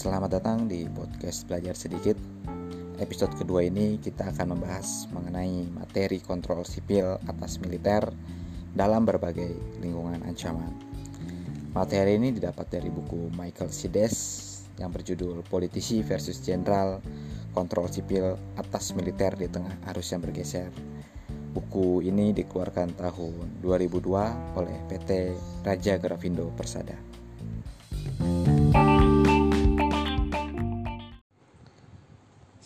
Selamat datang di podcast Belajar Sedikit. Episode kedua ini kita akan membahas mengenai materi kontrol sipil atas militer dalam berbagai lingkungan ancaman. Materi ini didapat dari buku Michael Sides yang berjudul Politisi versus Jenderal Kontrol Sipil atas Militer di Tengah Arus yang Bergeser. Buku ini dikeluarkan tahun 2002 oleh PT Raja Grafindo Persada.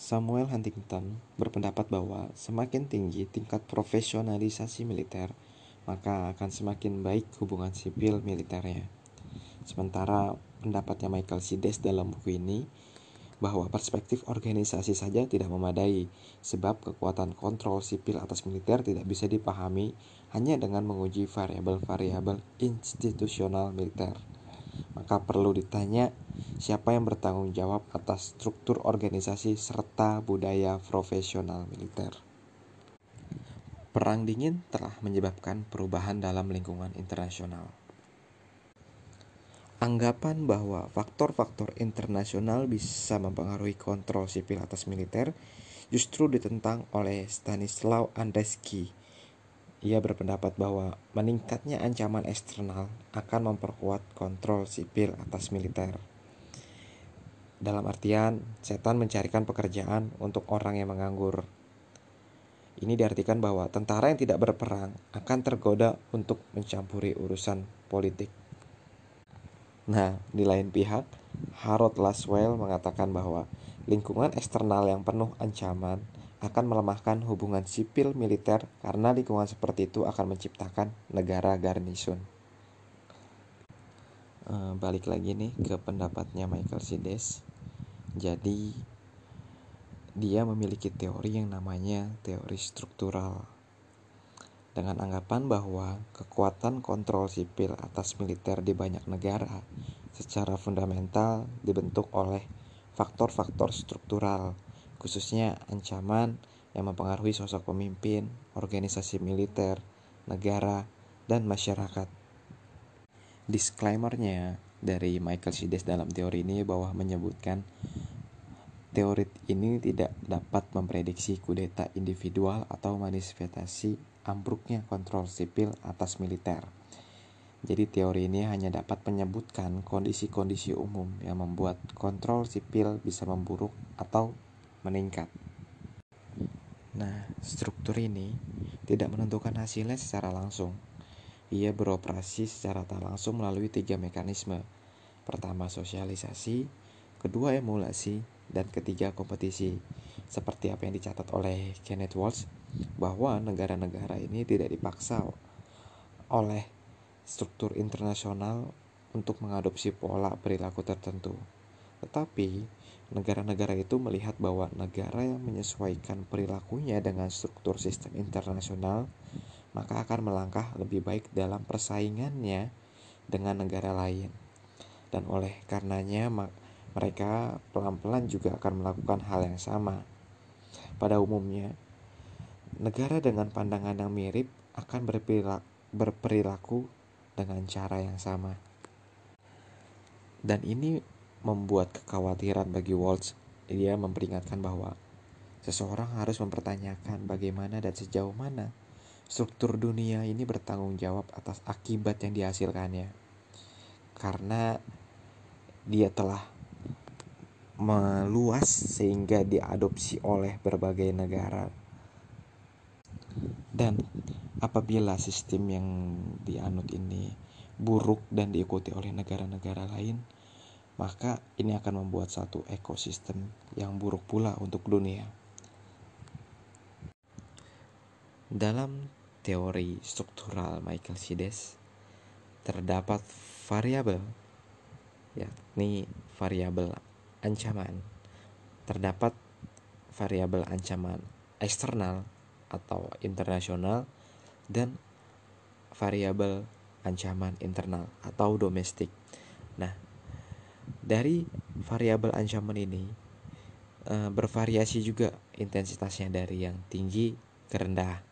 Samuel Huntington berpendapat bahwa semakin tinggi tingkat profesionalisasi militer, maka akan semakin baik hubungan sipil militernya. Sementara pendapatnya Michael Sides dalam buku ini bahwa perspektif organisasi saja tidak memadai sebab kekuatan kontrol sipil atas militer tidak bisa dipahami hanya dengan menguji variabel-variabel institusional militer. Maka perlu ditanya siapa yang bertanggung jawab atas struktur organisasi serta budaya profesional militer. Perang dingin telah menyebabkan perubahan dalam lingkungan internasional. Anggapan bahwa faktor-faktor internasional bisa mempengaruhi kontrol sipil atas militer justru ditentang oleh Stanislaw Andreski ia berpendapat bahwa meningkatnya ancaman eksternal akan memperkuat kontrol sipil atas militer. Dalam artian, setan mencarikan pekerjaan untuk orang yang menganggur. Ini diartikan bahwa tentara yang tidak berperang akan tergoda untuk mencampuri urusan politik. Nah, di lain pihak, Harold Laswell mengatakan bahwa lingkungan eksternal yang penuh ancaman akan melemahkan hubungan sipil militer karena lingkungan seperti itu akan menciptakan negara garnison. E, balik lagi nih ke pendapatnya Michael Sides. Jadi dia memiliki teori yang namanya teori struktural dengan anggapan bahwa kekuatan kontrol sipil atas militer di banyak negara secara fundamental dibentuk oleh faktor-faktor struktural khususnya ancaman yang mempengaruhi sosok pemimpin, organisasi militer, negara, dan masyarakat. Disclaimernya dari Michael Sides dalam teori ini bahwa menyebutkan teori ini tidak dapat memprediksi kudeta individual atau manifestasi ambruknya kontrol sipil atas militer. Jadi teori ini hanya dapat menyebutkan kondisi-kondisi umum yang membuat kontrol sipil bisa memburuk atau meningkat. Nah, struktur ini tidak menentukan hasilnya secara langsung. Ia beroperasi secara tak langsung melalui tiga mekanisme. Pertama, sosialisasi, kedua, emulasi, dan ketiga, kompetisi. Seperti apa yang dicatat oleh Kenneth Walsh, bahwa negara-negara ini tidak dipaksa oleh struktur internasional untuk mengadopsi pola perilaku tertentu. Tetapi, negara-negara itu melihat bahwa negara yang menyesuaikan perilakunya dengan struktur sistem internasional maka akan melangkah lebih baik dalam persaingannya dengan negara lain. Dan oleh karenanya mereka pelan-pelan juga akan melakukan hal yang sama. Pada umumnya, negara dengan pandangan yang mirip akan berperilaku dengan cara yang sama. Dan ini membuat kekhawatiran bagi Waltz. Dia memperingatkan bahwa seseorang harus mempertanyakan bagaimana dan sejauh mana struktur dunia ini bertanggung jawab atas akibat yang dihasilkannya. Karena dia telah meluas sehingga diadopsi oleh berbagai negara. Dan apabila sistem yang dianut ini buruk dan diikuti oleh negara-negara lain, maka ini akan membuat satu ekosistem yang buruk pula untuk dunia. Dalam teori struktural Michael Sides terdapat variabel yakni variabel ancaman. Terdapat variabel ancaman eksternal atau internasional dan variabel ancaman internal atau domestik. Nah, dari variabel ancaman ini uh, bervariasi juga intensitasnya dari yang tinggi ke rendah.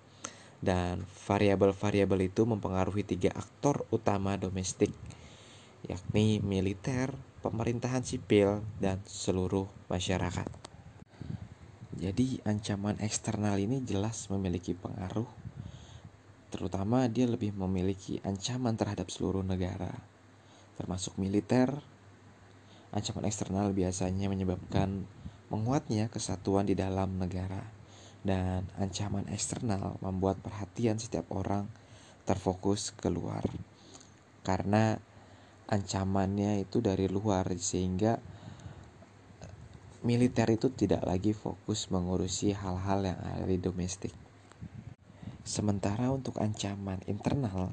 Dan variabel-variabel itu mempengaruhi tiga aktor utama domestik, yakni militer, pemerintahan sipil, dan seluruh masyarakat. Jadi, ancaman eksternal ini jelas memiliki pengaruh, terutama dia lebih memiliki ancaman terhadap seluruh negara, termasuk militer. Ancaman eksternal biasanya menyebabkan menguatnya kesatuan di dalam negara, dan ancaman eksternal membuat perhatian setiap orang terfokus keluar karena ancamannya itu dari luar sehingga militer itu tidak lagi fokus mengurusi hal-hal yang ada di domestik. Sementara untuk ancaman internal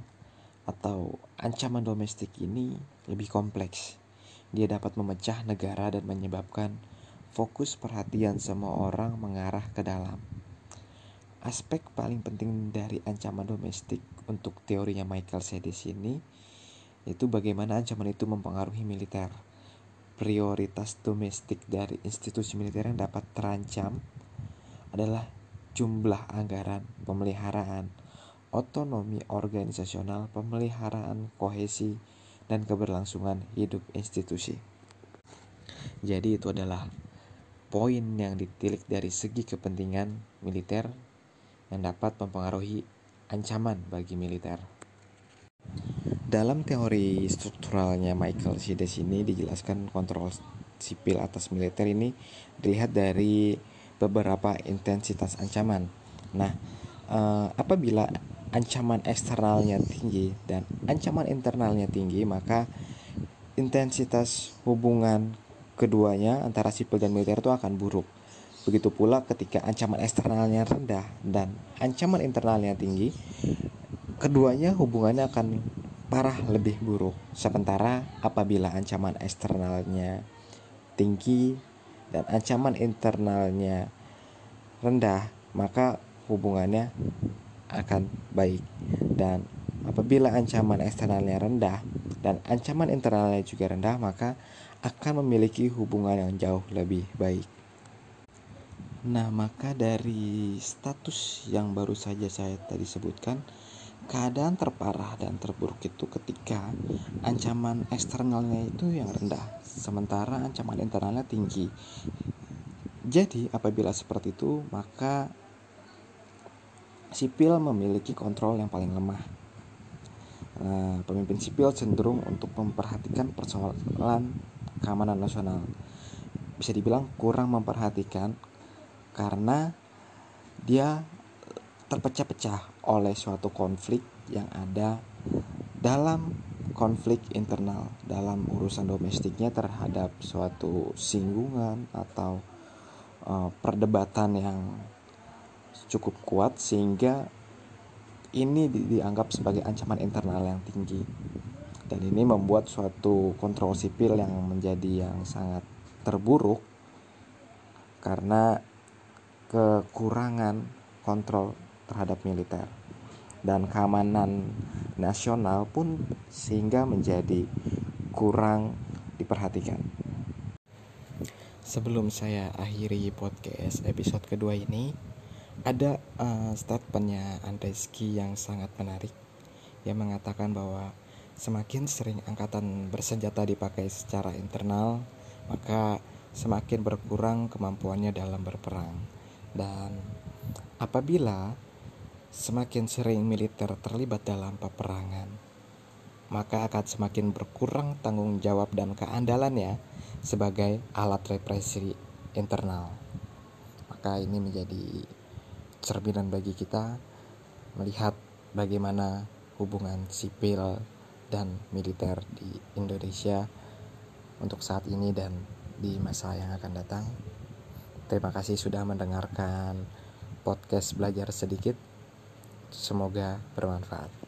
atau ancaman domestik ini lebih kompleks. Dia dapat memecah negara dan menyebabkan fokus perhatian semua orang mengarah ke dalam. Aspek paling penting dari ancaman domestik untuk teorinya Michael Sedis ini itu bagaimana ancaman itu mempengaruhi militer. Prioritas domestik dari institusi militer yang dapat terancam adalah jumlah anggaran pemeliharaan, otonomi organisasional, pemeliharaan kohesi, dan keberlangsungan hidup institusi. Jadi itu adalah poin yang ditilik dari segi kepentingan militer yang dapat mempengaruhi ancaman bagi militer. Dalam teori strukturalnya Michael Sides ini dijelaskan kontrol sipil atas militer ini dilihat dari beberapa intensitas ancaman. Nah, eh, apabila ancaman eksternalnya tinggi dan ancaman internalnya tinggi, maka intensitas hubungan keduanya antara sipil dan militer itu akan buruk. Begitu pula ketika ancaman eksternalnya rendah dan ancaman internalnya tinggi, keduanya hubungannya akan parah lebih buruk. Sementara apabila ancaman eksternalnya tinggi dan ancaman internalnya rendah, maka hubungannya akan baik. Dan apabila ancaman eksternalnya rendah dan ancaman internalnya juga rendah, maka akan memiliki hubungan yang jauh lebih baik. Nah, maka dari status yang baru saja saya tadi sebutkan, keadaan terparah dan terburuk itu ketika ancaman eksternalnya itu yang rendah sementara ancaman internalnya tinggi jadi apabila seperti itu maka sipil memiliki kontrol yang paling lemah. Nah, pemimpin sipil cenderung untuk memperhatikan persoalan keamanan nasional. Bisa dibilang kurang memperhatikan karena dia terpecah-pecah oleh suatu konflik yang ada dalam konflik internal dalam urusan domestiknya terhadap suatu singgungan atau uh, perdebatan yang cukup kuat sehingga ini di dianggap sebagai ancaman internal yang tinggi dan ini membuat suatu kontrol sipil yang menjadi yang sangat terburuk karena kekurangan kontrol terhadap militer dan keamanan nasional pun sehingga menjadi kurang diperhatikan. Sebelum saya akhiri podcast episode kedua ini, ada uh, statementnya Andreski yang sangat menarik yang mengatakan bahwa semakin sering angkatan bersenjata dipakai secara internal, maka semakin berkurang kemampuannya dalam berperang. Dan apabila semakin sering militer terlibat dalam peperangan, maka akan semakin berkurang tanggung jawab dan keandalannya sebagai alat represi internal. Maka ini menjadi cerminan bagi kita melihat bagaimana hubungan sipil dan militer di Indonesia untuk saat ini dan di masa yang akan datang. Terima kasih sudah mendengarkan podcast belajar sedikit. Semoga bermanfaat.